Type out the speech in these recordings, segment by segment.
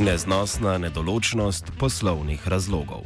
Neznosna nedoločnost poslovnih razlogov.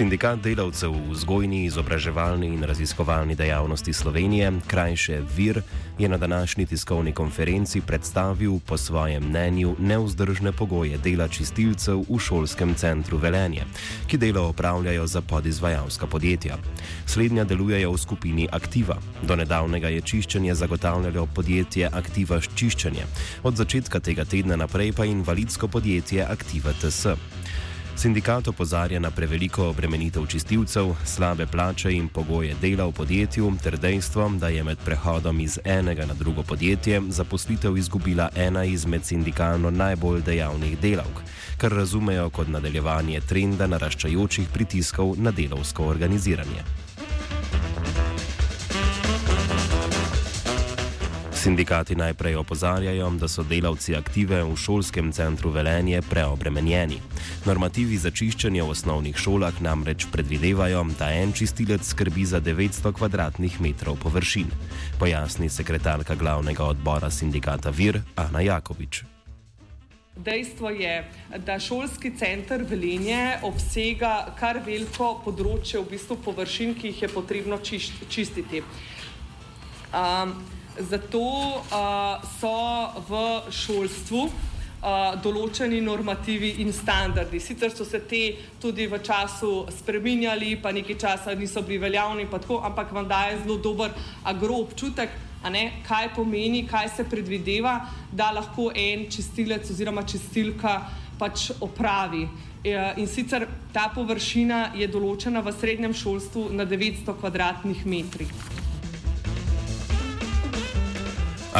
Sindikat delavcev v vzgojni, izobraževalni in raziskovalni dejavnosti Slovenije, krajše VIR, je na današnji tiskovni konferenci predstavil po svojem mnenju neuzdržne pogoje dela čistilcev v šolskem centru Velenje, ki delo opravljajo za podizvajalska podjetja. Slednja delujejo v skupini Aktiva. Do nedavnega je čiščenje zagotavljalo podjetje Aktiva Čiščenje, od začetka tega tedna naprej pa invalidsko podjetje Aktiva TS. Sindikat opozarja na preveliko obremenitev čistilcev, slabe plače in pogoje dela v podjetju, ter dejstvo, da je med prehodom iz enega na drugo podjetje zaposlitev izgubila ena izmed sindikalno najbolj dejavnih delavk, kar razumejo kot nadaljevanje trenda naraščajočih pritiskov na delovsko organiziranje. Sindikati najprej opozarjajo, da so delavci aktive v šolskem centru Velenje preobremenjeni. Normativi za čiščenje v osnovnih šolah namreč predvidevajo, da en čistilec skrbi za 900 km2 površin, pojasni sekretarka glavnega odbora sindikata Vir Ana Jakovič. Dejstvo je, da šolski center Velenje obsega kar veliko področje v bistvu površin, ki jih je potrebno čistiti. Um, Zato uh, so v šolstvu uh, določeni normativi in standardi. Sicer so se te tudi v času spremenjali, pa nekaj časa niso bili veljavni, tako, ampak vam daje zelo dober agro občutek, ne, kaj pomeni, kaj se predvideva, da lahko en čistilec oziroma čistilka pač opravi. In sicer ta površina je določena v srednjem šolstvu na 900 km2.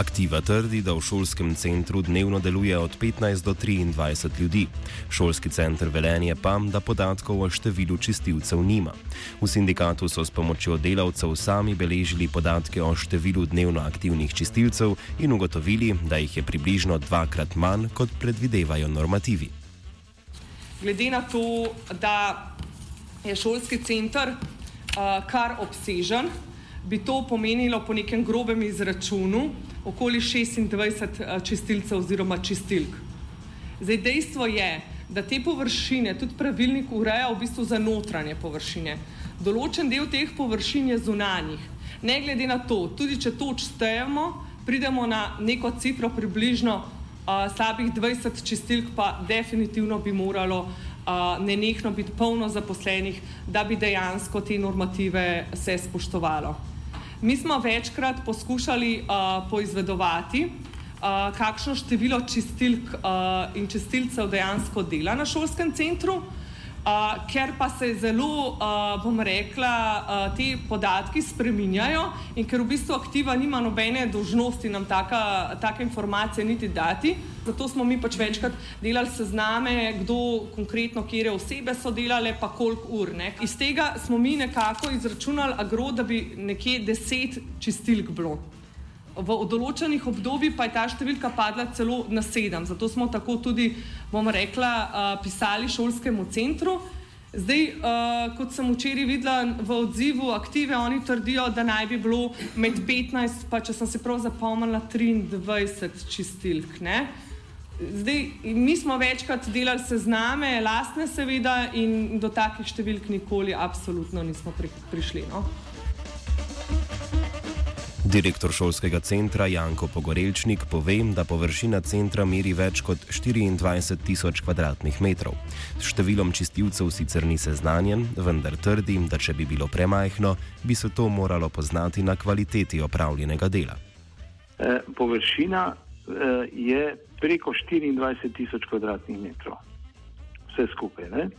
Aktiva trdi, da v šolskem centru dnevno deluje od 15 do 23 ljudi. Šolski center Velenje pa, da podatkov o številu čistilcev nima. V sindikatu so s pomočjo delavcev sami beležili podatke o številu dnevno aktivnih čistilcev in ugotovili, da jih je približno dvakrat manj, kot predvidevajo normativi. Glede na to, da je šolski center uh, kar obsežen, bi to pomenilo po nekem grobem izračunu, okoli 26 eh, čistilcev oziroma čistilk. Zdaj, dejstvo je, da te površine tudi pravilnik ureja v bistvu za notranje površine. Določen del teh površin je zunanjih. Ne glede na to, tudi če to odštejemo, pridemo na neko cifro približno uh, slabih 20 čistilk, pa definitivno bi moralo uh, nenehno biti polno zaposlenih, da bi dejansko te normative se spoštovalo. Mi smo večkrat poskušali uh, poizvedovati, uh, kakšno število čistilk uh, in čistilcev dejansko dela na šolskem centru. Uh, ker pa se zelo, uh, bom rekla, uh, ti podatki spreminjajo in ker v bistvu aktiva nima nobene dožnosti nam taka, take informacije niti dati. Zato smo mi pač večkrat delali sezname, kdo konkretno, kje osebe so delale, pa koliko ur. Ne. Iz tega smo mi nekako izračunali agro, da bi nekje deset čistilk bilo. V določenih obdobjih pa je ta številka padla celo na sedem. Zato smo tako tudi, bom rekla, pisali šolskemu centru. Zdaj, uh, kot sem včeraj videla v odzivu aktive, oni trdijo, da naj bi bilo med 15, pa če sem se prav zapomnila, 23 čistilk. Ne? Zdaj, mi smo večkrat delali sezname, lastne seveda, in do takih številk nikoli, absolutno nismo pri, prišli. No? Direktor šolskega centra Janko Pogorelčnik pove, da površina centra meri več kot 24 tisoč km2. S številom čistilcev sicer ni seznanjen, vendar trdi, da če bi bilo premajhno, bi se to moralo poznati na kvaliteti opravljenega dela. E, površina e, je preko 24 tisoč km2, vse skupaj. Ne?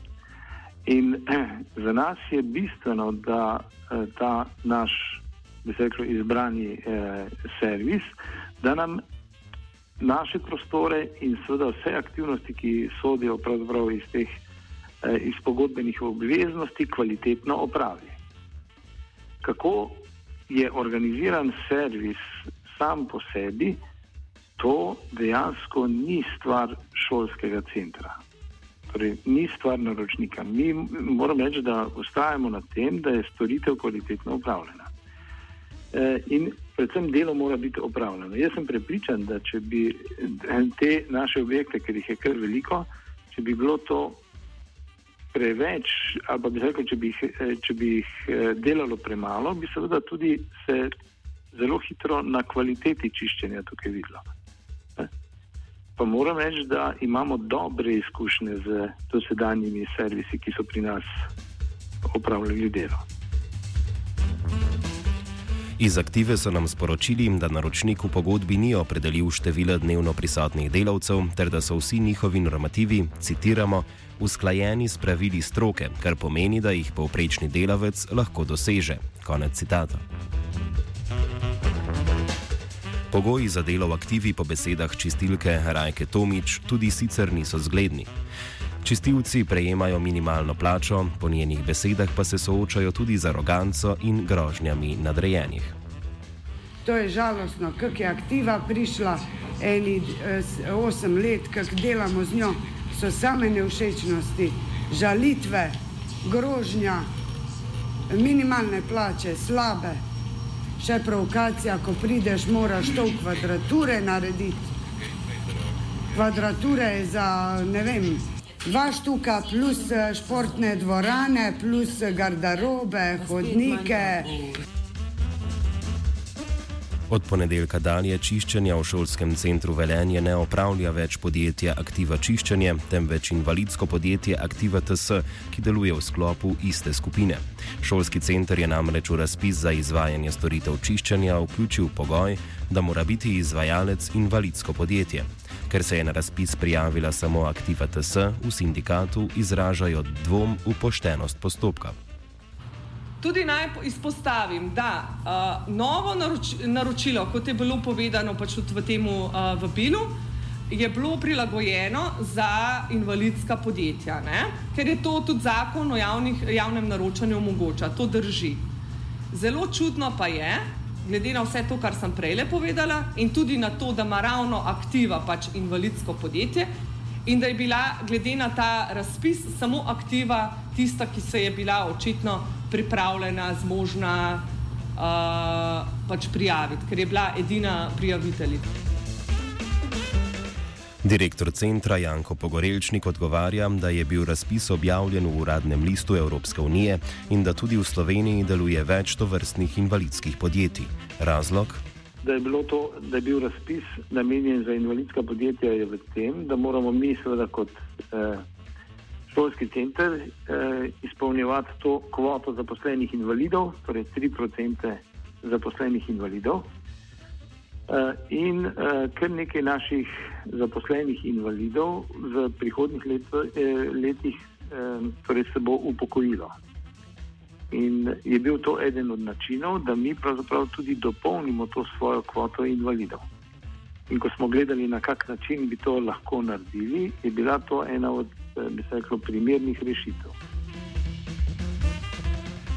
In eh, za nas je bistveno, da eh, ta naš bi se rekel, izbrani eh, servis, da nam naše prostore in seveda vse aktivnosti, ki sodijo pravzaprav iz teh eh, iz pogodbenih obveznosti, kvalitetno opravi. Kako je organiziran servis sam po sebi, to dejansko ni stvar šolskega centra. Torej, ni stvar naročnika. Mi moramo reči, da ustrajamo na tem, da je storitev kvalitetno upravljena. E, in predvsem delo mora biti opravljeno. Jaz sem prepričan, da če bi te naše objekte, ker jih je kar veliko, če bi bilo to preveč, ali pa bi rekel, če bi, jih, e, če bi jih delalo premalo, bi seveda tudi se zelo hitro na kvaliteti čiščenja tukaj videlo pa moram reči, da imamo dobre izkušnje z dosedanjimi servisi, ki so pri nas opravljali delo. Iz aktive so nam sporočili, da naročnik v pogodbi ni opredelil števila dnevno prisotnih delavcev, ter da so vsi njihovi normativi, citiramo, usklajeni s pravili stroke, kar pomeni, da jih povprečni delavec lahko doseže. Konec citata. Pogoji za delo v aktivi po besedah čistilke Rajke Tomič tudi sicer niso zgledni. Čistilci prejemajo minimalno plačo, po njenih besedah pa se soočajo tudi z aroganco in grožnjami nadrejenih. To je žalostno, kako je aktiva prišla, eni eh, osem let, kako delamo z njo, so same neušečnosti, žalitve, grožnja, minimalne plače, slabe še provokacija, ko prideš, moraš to v kvadrature narediti. Kvadrature je za, ne vem, dva štuka, plus eh, športne dvorane, plus garderobe, hodnike. Od ponedeljka dalje čiščenja v šolskem centru Velenje ne opravlja več podjetje Aktiva Čiščenje, temveč invalidsko podjetje Aktiva TS, ki deluje v sklopu iste skupine. Šolski center je namreč v razpis za izvajanje storitev čiščenja vključil pogoj, da mora biti izvajalec invalidsko podjetje. Ker se je na razpis prijavila samo Aktiva TS, v sindikatu izražajo dvom v poštenost postopka. Tudi naj izpostavim, da uh, novo naroč, naročilo, kot je bilo povedano pač v tem uh, vabilu, je bilo prilagojeno za invalidska podjetja, ne? ker je to tudi zakon o javnih, javnem naročanju omogoča, to drži. Zelo čudno pa je, glede na vse to, kar sem prej povedala, in tudi na to, da ima ravno aktiva pač invalidsko podjetje, in da je bila glede na ta razpis samo aktiva tista, ki se je bila očitno pripravljena, zmožna uh, pač prijaviti, ker je bila edina prijaviteljica. Direktor centra Janko Pogorelčnik odgovarja, da je bil razpis objavljen v uradnem listu Evropske unije in da tudi v Sloveniji deluje več tovrstnih invalidskih podjetij. Razlog? da je, to, da je bil razpis namenjen za invalidska podjetja, je v tem, da moramo mi, seveda, kot eh, šolski center, eh, izpolnjevati to kvoto zaposlenih invalidov, torej 3% zaposlenih invalidov. Uh, in uh, kar nekaj naših zaposlenih invalidov v prihodnih let, eh, letih eh, torej se bo upokojilo. In je bil to eden od načinov, da mi pravzaprav tudi dopolnimo to svojo kvoto invalidov. In ko smo gledali, na kak način bi to lahko naredili, je bila to ena od, eh, bi se reklo, primernih rešitev.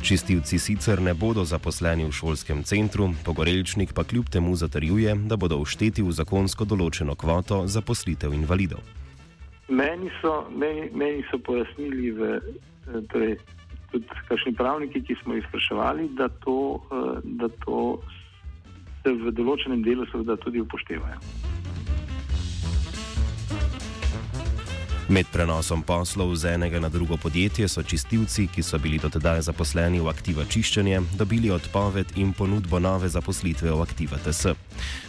Čistilci sicer ne bodo zaposleni v šolskem centru, pogorelčnik pa kljub temu zatrjuje, da bodo ušteti v zakonsko določeno kvoto za poslitev invalidov. Meni so, meni, meni so pojasnili v eh, torej, tudi kakšni pravniki, ki smo jih spraševali, da to, eh, da to se v določenem delu seveda tudi upoštevajo. Med prenosom poslov z enega na drugo podjetje so čistilci, ki so bili dotedaj zaposleni v aktiva čiščenje, dobili odpoved in ponudbo nove zaposlitve v aktiva TS.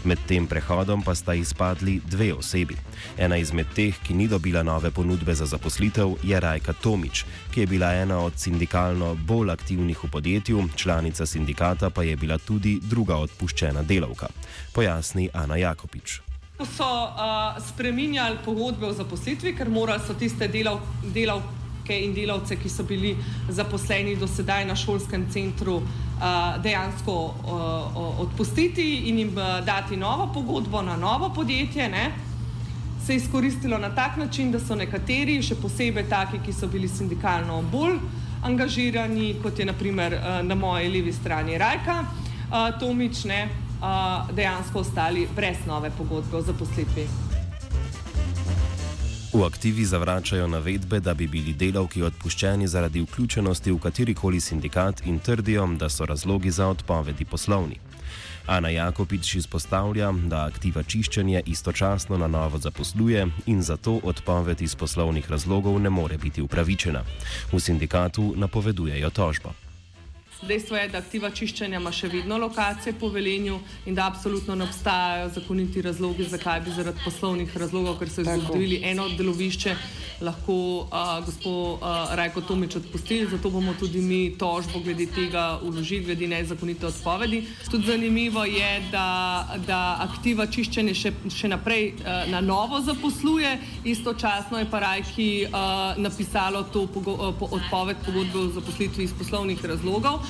Med tem prehodom pa sta izpadli dve osebi. Ena izmed teh, ki ni dobila nove ponudbe za zaposlitev, je Rajka Tomič, ki je bila ena od sindikalno bolj aktivnih v podjetju, članica sindikata pa je bila tudi druga odpuščena delavka. Pojasni Ana Jakopič so uh, spremenjali pogodbe o zaposlitvi, ker morali so tiste delav, delav, sindikatke in delavce, ki so bili zaposleni do sedaj na šolskem centru, dejansko odpustiti in jim dati novo pogodbo na novo podjetje. Ne? Se je izkoristilo na tak način, da so nekateri, še posebej taki, ki so bili sindikalno bolj angažirani, kot je naprimer na moji levi strani Rajka Tomič, ne, dejansko ostali brez nove pogodbe o zaposlitvi. V aktivi zavračajo navedbe, da bi bili delavki odpuščeni zaradi vključenosti v katerikoli sindikat in trdijo, da so razlogi za odpovedi poslovni. Ana Jakopič izpostavlja, da aktiva čiščenje istočasno na novo zaposluje in zato odpoved iz poslovnih razlogov ne more biti upravičena. V sindikatu napovedujejo tožbo. Dejstvo je, da aktiva čiščenja ima še vedno lokacije po velenju in da absolutno ne obstajajo zakoniti razlogi, zakaj bi zaradi poslovnih razlogov, ker so izgubili eno delovišče, lahko uh, gospod uh, Rajko Tomič odpustili. Zato bomo tudi mi tožbo glede tega uložili, glede nezakonite odpovedi. Tudi zanimivo je, da, da aktiva čiščenja še, še naprej uh, na novo zaposluje, istočasno je pa Rajki uh, napisalo to pogo uh, po odpoved pogodbe o zaposlitvi iz poslovnih razlogov.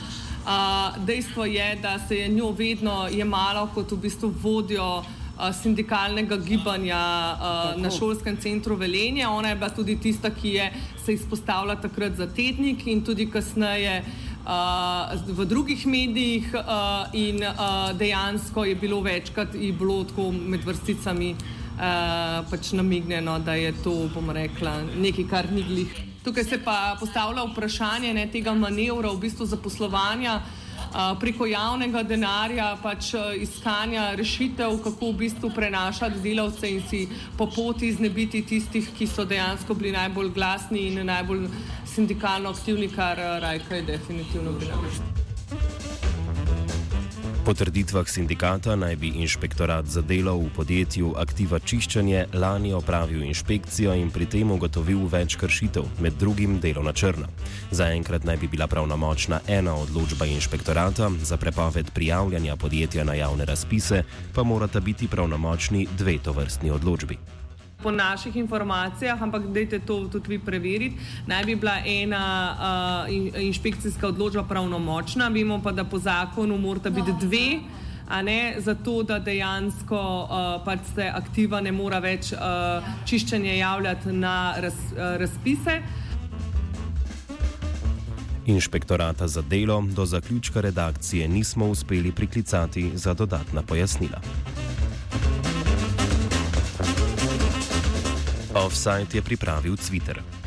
Dejstvo je, da se je njo vedno jemalo kot v bistvu vodjo sindikalnega gibanja uh, na šolskem centru Velenje. Ona je bila tudi tista, ki je se izpostavila takrat za tednik in tudi kasneje uh, v drugih medijih uh, in uh, dejansko je bilo večkrat bilo tako med vrsticami uh, pač namignjeno, da je to, bom rekla, nekaj, kar ni glih. Tukaj se pa postavlja vprašanje ne, tega manevra, v bistvu zaposlovanja uh, preko javnega denarja, pač iskanja rešitev, kako v bistvu prenašati delavce in si po poti znebiti tistih, ki so dejansko bili najbolj glasni in najbolj sindikalno aktivni, kar Rajka je definitivno bila. Po trditvah sindikata naj bi inšpektorat za delo v podjetju Aktiva Čiščenje lani opravil inšpekcijo in pri tem ugotovil več kršitev, med drugim delo na črno. Zaenkrat naj bi bila pravnomočna ena odločba inšpektorata, za prepoved prijavljanja podjetja na javne razpise pa morata biti pravnomočni dve tovrstni odločbi po naših informacijah, ampak dajte to tudi vi preveriti, naj bi bila ena uh, in, inšpekcijska odločba pravnomočna, vemo pa, da po zakonu morata biti dve. Ne, zato, da dejansko uh, pač se aktiva ne mora več uh, čiščenje javljati na raz, uh, razpise. Inšpektorata za delo do zaključka redakcije nismo uspeli priklicati za dodatna pojasnila. Offside je pripravil Twitter.